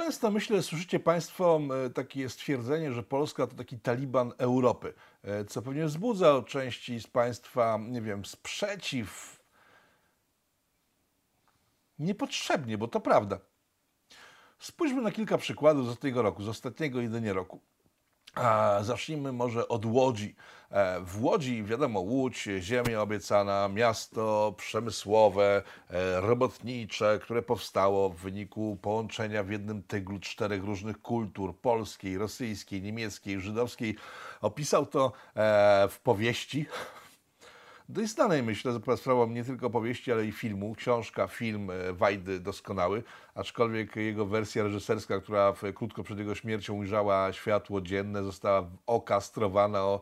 Często myślę, słyszycie Państwo e, takie stwierdzenie, że Polska to taki taliban Europy, e, co pewnie wzbudza od części z Państwa, nie wiem, sprzeciw. Niepotrzebnie, bo to prawda. Spójrzmy na kilka przykładów z ostatniego roku, z ostatniego jedynie roku. Zacznijmy może od Łodzi. E, w Łodzi, wiadomo, Łódź, ziemia obiecana, miasto przemysłowe, e, robotnicze, które powstało w wyniku połączenia w jednym tyglu czterech różnych kultur polskiej, rosyjskiej, niemieckiej, żydowskiej. Opisał to e, w powieści dość znanej, myślę, sprawą nie tylko powieści, ale i filmu. Książka, film e, Wajdy doskonały, aczkolwiek jego wersja reżyserska, która krótko przed jego śmiercią ujrzała światło dzienne, została okastrowana o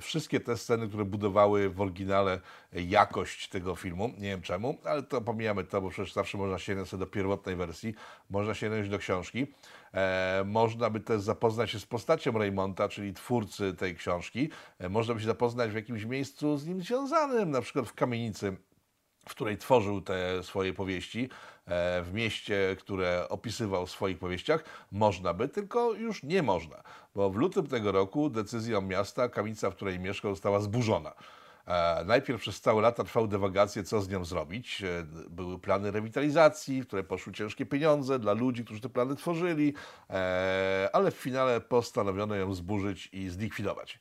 wszystkie te sceny, które budowały w oryginale jakość tego filmu. Nie wiem czemu, ale to pomijamy to, bo przecież zawsze można sięgnąć do pierwotnej wersji, można sięgnąć do książki. E, można by też zapoznać się z postacią Raymonta, czyli twórcy tej książki. E, można by się zapoznać w jakimś miejscu z nim związanym, na przykład w kamienicy w której tworzył te swoje powieści, e, w mieście, które opisywał w swoich powieściach, można by, tylko już nie można, bo w lutym tego roku decyzją miasta kamienica, w której mieszkał, została zburzona. E, najpierw przez całe lata trwały dewagacje, co z nią zrobić. E, były plany rewitalizacji, w które poszły ciężkie pieniądze dla ludzi, którzy te plany tworzyli, ale w finale postanowiono ją zburzyć i zlikwidować.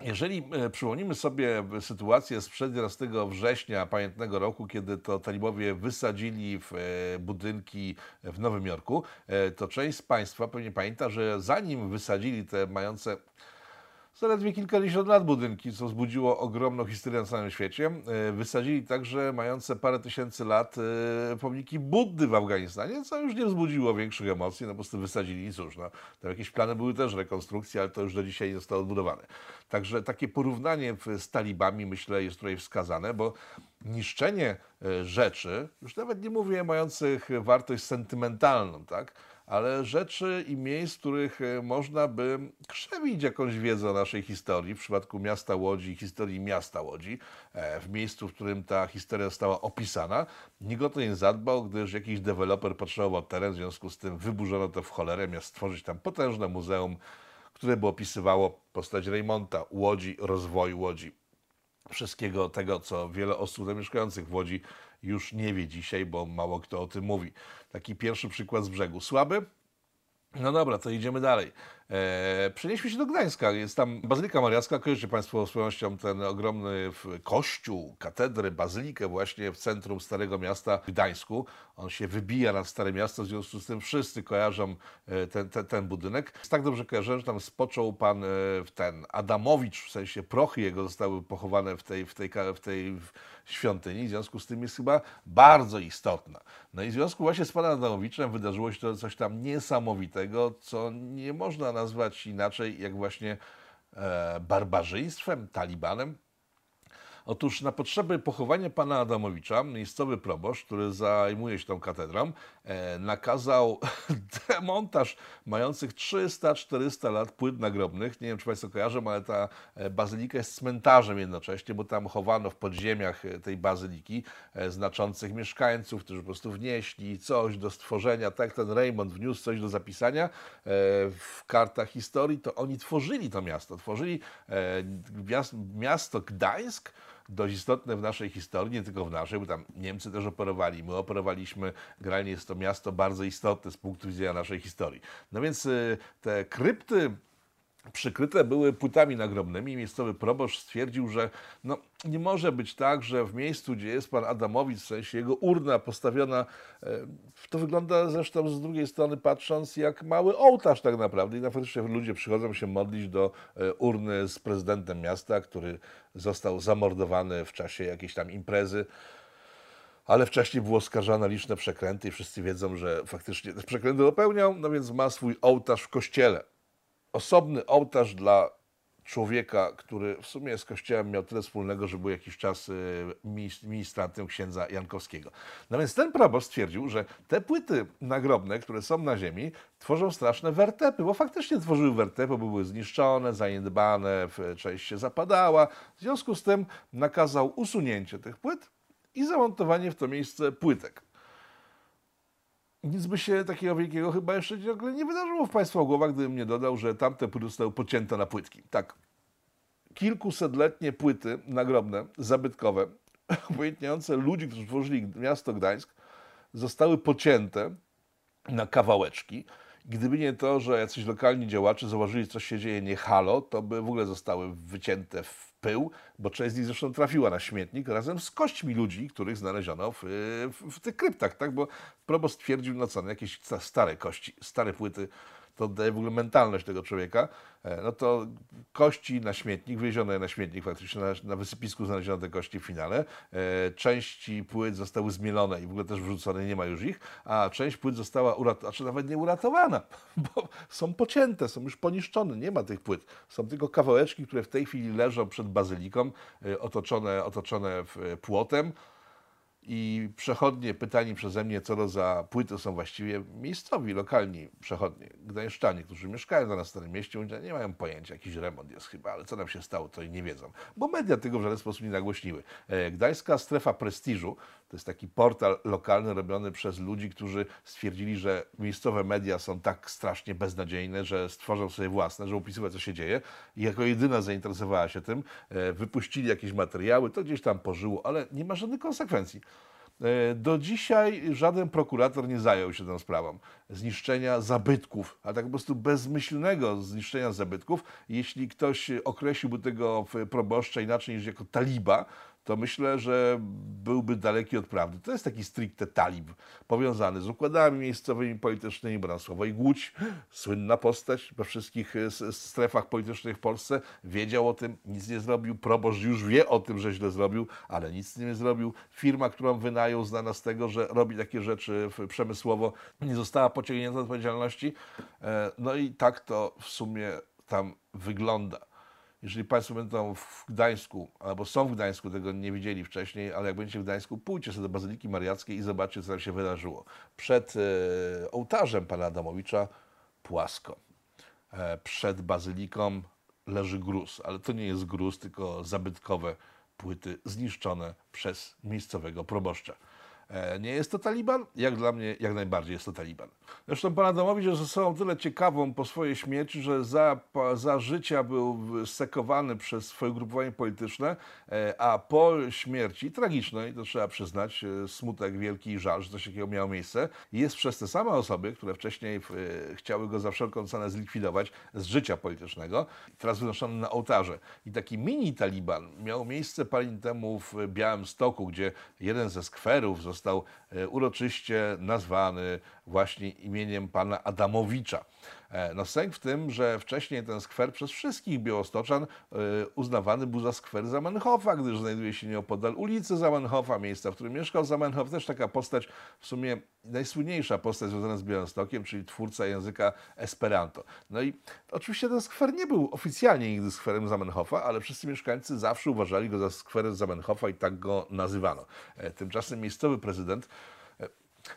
Jeżeli przypomnimy sobie sytuację sprzed 11 września pamiętnego roku, kiedy to talibowie wysadzili w budynki w Nowym Jorku, to część z Państwa pewnie pamięta, że zanim wysadzili te mające zaledwie kilkadziesiąt lat budynki, co wzbudziło ogromną histerię na całym świecie. E, wysadzili także mające parę tysięcy lat e, pomniki Buddy w Afganistanie, co już nie wzbudziło większych emocji, no po prostu wysadzili i cóż, no, tam jakieś plany były też rekonstrukcji, ale to już do dzisiaj nie zostało odbudowane. Także takie porównanie z talibami myślę jest tutaj wskazane, bo niszczenie e, rzeczy, już nawet nie mówię mających wartość sentymentalną, tak, ale rzeczy i miejsc, w których e, można by krzewić jakąś wiedzę o naszej historii, w przypadku miasta Łodzi, historii miasta Łodzi, e, w miejscu, w którym ta historia została opisana. Nikt o to nie zadbał, gdyż jakiś deweloper potrzebował teren, w związku z tym wyburzono to w cholerę, miał stworzyć tam potężne muzeum, które by opisywało postać Reymonta, Łodzi, rozwoju Łodzi. Wszystkiego tego, co wiele osób zamieszkających w Łodzi już nie wie dzisiaj, bo mało kto o tym mówi. Taki pierwszy przykład z brzegu. Słaby? No dobra, to idziemy dalej. E, przenieśmy się do Gdańska. Jest tam Bazylika Mariacka. Kojarzycie Państwo z pewnością ten ogromny kościół, katedrę, bazylikę właśnie w centrum Starego Miasta w Gdańsku. On się wybija nad Stare Miasto, w związku z tym wszyscy kojarzą e, ten, ten, ten budynek. Jest tak dobrze kojarzę, że tam spoczął pan e, ten Adamowicz, w sensie prochy jego zostały pochowane w tej, w tej, w tej świątyni, w związku z tym jest chyba bardzo istotna. No i w związku właśnie z panem Adamowiczem wydarzyło się coś tam niesamowitego, co nie można nazwać inaczej jak właśnie e, barbarzyństwem, talibanem. Otóż na potrzeby pochowania pana Adamowicza miejscowy proboszcz, który zajmuje się tą katedrą, e, nakazał demontaż mających 300-400 lat płyt nagrobnych. Nie wiem, czy państwo kojarzą, ale ta e, bazylika jest cmentarzem jednocześnie, bo tam chowano w podziemiach e, tej bazyliki znaczących mieszkańców, którzy po prostu wnieśli coś do stworzenia. Tak ten Raymond wniósł coś do zapisania w kartach historii, to oni tworzyli to miasto. Tworzyli miasto Gdańsk, dość istotne w naszej historii, nie tylko w naszej, bo tam Niemcy też operowali, my operowaliśmy, generalnie jest to miasto bardzo istotne z punktu widzenia naszej historii. No więc y, te krypty przykryte były płytami nagrobnymi. Miejscowy proboszcz stwierdził, że no, nie może być tak, że w miejscu, gdzie jest pan Adamowicz, w sensie jego urna postawiona, e, to wygląda zresztą z drugiej strony patrząc jak mały ołtarz tak naprawdę. I na faktycznie ludzie przychodzą się modlić do e, urny z prezydentem miasta, który został zamordowany w czasie jakiejś tam imprezy. Ale wcześniej było oskarżane liczne przekręty i wszyscy wiedzą, że faktycznie te przekręty dopełniał, no więc ma swój ołtarz w kościele osobny ołtarz dla człowieka, który w sumie z Kościołem miał tyle wspólnego, że był jakiś czas y, ministrantem księdza Jankowskiego. No więc ten proboszcz stwierdził, że te płyty nagrobne, które są na ziemi, tworzą straszne wertepy, bo faktycznie tworzyły wertepy, bo były zniszczone, zaniedbane, część się zapadała. W związku z tym nakazał usunięcie tych płyt i zamontowanie w to miejsce płytek. Nic by się takiego wielkiego chyba jeszcze ciągle nie wydarzyło w Państwa głowach, gdybym nie dodał, że tamte płyty zostały pocięte na płytki. Tak. Kilkusetletnie płyty nagrobne, zabytkowe, obojętniające ludzi, którzy tworzyli miasto Gdańsk, zostały pocięte na kawałeczki. Gdyby nie to, że jacyś lokalni działacze zauważyli, co się dzieje, nie halo, to by w ogóle zostały wycięte w pył, bo część z nich zresztą trafiła na śmietnik razem z kośćmi ludzi, których znaleziono w, w, w tych kryptach, tak? Bo proboszcz twierdził, no co, no jakieś stare kości, stare płyty to daje w ogóle mentalność tego człowieka, e, no to kości na śmietnik, wywiezione na śmietnik faktycznie, na, na wysypisku znaleziono te kości w finale. E, części płyt zostały zmielone i w ogóle też wrzucone, nie ma już ich, a część płyt została uratowana, czy nawet nie uratowana, bo są pocięte, są już poniszczone, nie ma tych płyt. Są tylko kawałeczki, które w tej chwili leżą przed bazyliką, e, otoczone, otoczone płotem i przechodnie pytani przeze mnie, co to za płyty są właściwie miejscowi, lokalni przechodnie, gdańszczanie, którzy mieszkają na Starym Mieście, nie mają pojęcia, jakiś remont jest chyba, ale co nam się stało, to i nie wiedzą, bo media tego w żaden sposób nie nagłośniły. E, Gdańska Strefa Prestiżu to jest taki portal lokalny robiony przez ludzi, którzy stwierdzili, że miejscowe media są tak strasznie beznadziejne, że stworzą sobie własne, że opisywać, co się dzieje. I jako jedyna zainteresowała się tym, e, wypuścili jakieś materiały, to gdzieś tam pożyło, ale nie ma żadnych konsekwencji. E, do dzisiaj żaden prokurator nie zajął się tą sprawą zniszczenia zabytków, a tak po prostu bezmyślnego zniszczenia zabytków. Jeśli ktoś określiłby tego proboszcza inaczej niż jako taliba, to myślę, że byłby daleki od prawdy. To jest taki stricte talib, powiązany z układami miejscowymi politycznymi, i Głódź, słynna postać we wszystkich e, strefach politycznych w Polsce, wiedział o tym, nic nie zrobił, proboszcz już wie o tym, że źle zrobił, ale nic nie zrobił. Firma, którą wynajął, znana z tego, że robi takie rzeczy przemysłowo, nie została pociągnięta do odpowiedzialności. E, no i tak to w sumie tam wygląda. Jeżeli Państwo będą w Gdańsku, albo są w Gdańsku, tego nie widzieli wcześniej, ale jak będziecie w Gdańsku, pójdźcie sobie do Bazyliki Mariackiej i zobaczcie, co tam się wydarzyło. Przed e, ołtarzem pana Adamowicza płasko. E, przed bazyliką leży gruz, ale to nie jest gruz, tylko zabytkowe płyty zniszczone przez miejscowego proboszcza. E, nie jest to Taliban? Jak dla mnie, jak najbardziej jest to Taliban. Zresztą pan Adamowicz jest osobą tyle ciekawą po swojej śmierci, że za, za życia był sekowany przez swoje ugrupowanie polityczne, e, a po śmierci, tragicznej, to trzeba przyznać, e, smutek wielki i żal, że coś takiego miało miejsce, jest przez te same osoby, które wcześniej chciały go za wszelką cenę zlikwidować z życia politycznego, teraz wynoszony na ołtarze. I taki mini Taliban miał miejsce parę dni temu w Białym Stoku, gdzie jeden ze skwerów został został e, uroczyście nazwany właśnie imieniem pana Adamowicza. E, no sęk w tym, że wcześniej ten skwer przez wszystkich białostoczan e, uznawany był za skwer Zamenhofa, gdyż znajduje się nieopodal ulicy Zamenhofa, miejsca, w którym mieszkał Zamenhof. Też taka postać, w sumie najsłynniejsza postać związana z Białymstokiem, czyli twórca języka Esperanto. No i oczywiście ten skwer nie był oficjalnie nigdy skwerem Zamenhofa, ale wszyscy mieszkańcy zawsze uważali go za skwerem Zamenhofa i tak go nazywano. E, tymczasem miejscowy prezydent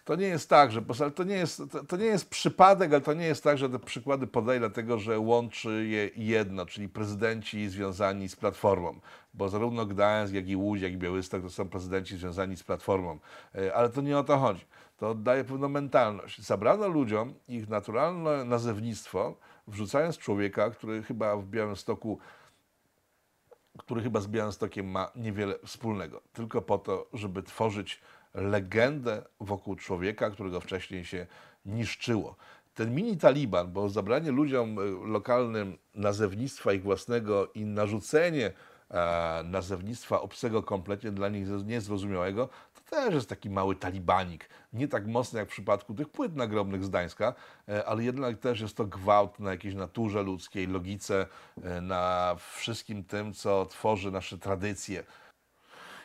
to nie jest tak, że to nie jest, to, to, nie jest przypadek, ale to nie jest tak, że te przykłady podaję dlatego, że łączy je jedno, czyli prezydenci związani z Platformą, bo zarówno Gdańsk, jak i Łódź, jak i Białystok to są prezydenci związani z Platformą, e, ale to nie o to chodzi. To oddaje pewną mentalność. Zabrano ludziom ich naturalne nazewnictwo, wrzucając człowieka, który chyba w Białymstoku który chyba z Białymstokiem ma niewiele wspólnego, tylko po to, żeby tworzyć legendę wokół człowieka, którego wcześniej się niszczyło. Ten mini Taliban, bo zabranie ludziom e, lokalnym nazewnictwa ich własnego i narzucenie e, nazewnictwa obcego kompletnie dla nich niezrozumiałego, to też jest taki mały talibanik. Nie tak mocny jak w przypadku tych płyt nagrobnych z Gdańska, e, ale jednak też jest to gwałt na jakiejś naturze ludzkiej, logice, na wszystkim tym, co tworzy nasze tradycje,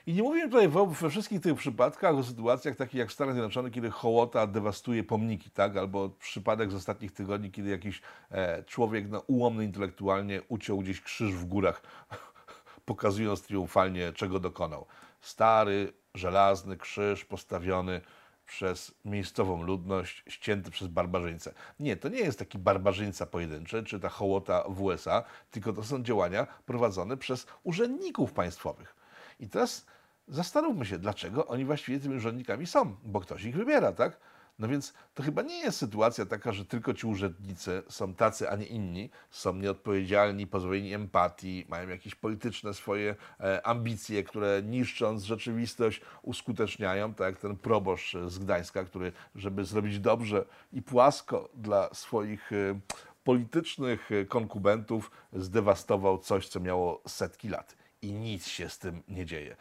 i nie mówię tutaj we wszystkich tych przypadkach o sytuacjach takich jak w Stanach Zjednoczonych, kiedy hołota dewastuje pomniki, tak? albo przypadek z ostatnich tygodni, kiedy jakiś e, człowiek no, ułomny intelektualnie uciął gdzieś krzyż w górach, pokazując triumfalnie, czego dokonał. Stary, żelazny krzyż postawiony przez miejscową ludność, ścięty przez barbarzyńcę. Nie, to nie jest taki barbarzyńca pojedynczy, czy ta hołota w USA, tylko to są działania prowadzone przez urzędników państwowych. I teraz Zastanówmy się, dlaczego oni właściwie tymi urzędnikami są, bo ktoś ich wybiera, tak? No więc to chyba nie jest sytuacja taka, że tylko ci urzędnicy są tacy, a nie inni, są nieodpowiedzialni, pozbawieni empatii, mają jakieś polityczne swoje e, ambicje, które niszcząc rzeczywistość uskuteczniają, tak jak ten proboszcz z Gdańska, który, żeby zrobić dobrze i płasko dla swoich e, politycznych e, konkubentów, zdewastował coś, co miało setki lat. I nic się z tym nie dzieje.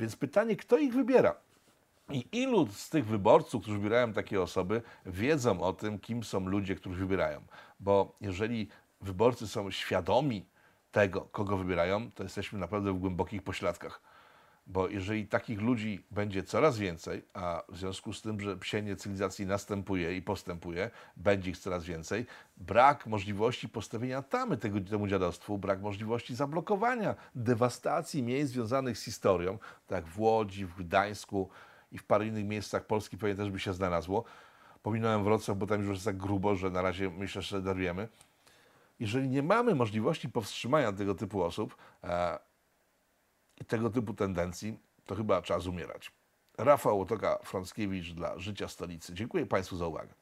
Więc pytanie, kto ich wybiera? I ilu z tych wyborców, którzy wybierają takie osoby, wiedzą o tym, kim są ludzie, których wybierają? Bo jeżeli wyborcy są świadomi tego, kogo wybierają, to jesteśmy naprawdę w głębokich pośladkach. Bo jeżeli takich ludzi będzie coraz więcej, a w związku z tym, że psienie cywilizacji następuje i postępuje, będzie ich coraz więcej, brak możliwości postawienia tamy tego, temu dziadostwu, brak możliwości zablokowania, dewastacji miejsc związanych z historią, tak w Łodzi, w Gdańsku i w paru innych miejscach Polski pewnie też by się znalazło. Pominąłem Wrocław, bo tam już jest tak grubo, że na razie myślę, że darujemy. Jeżeli nie mamy możliwości powstrzymania tego typu osób, e, tego typu tendencji, to chyba czas umierać. Rafał Łotoka-Frąckiewicz dla Życia Stolicy. Dziękuję Państwu za uwagę.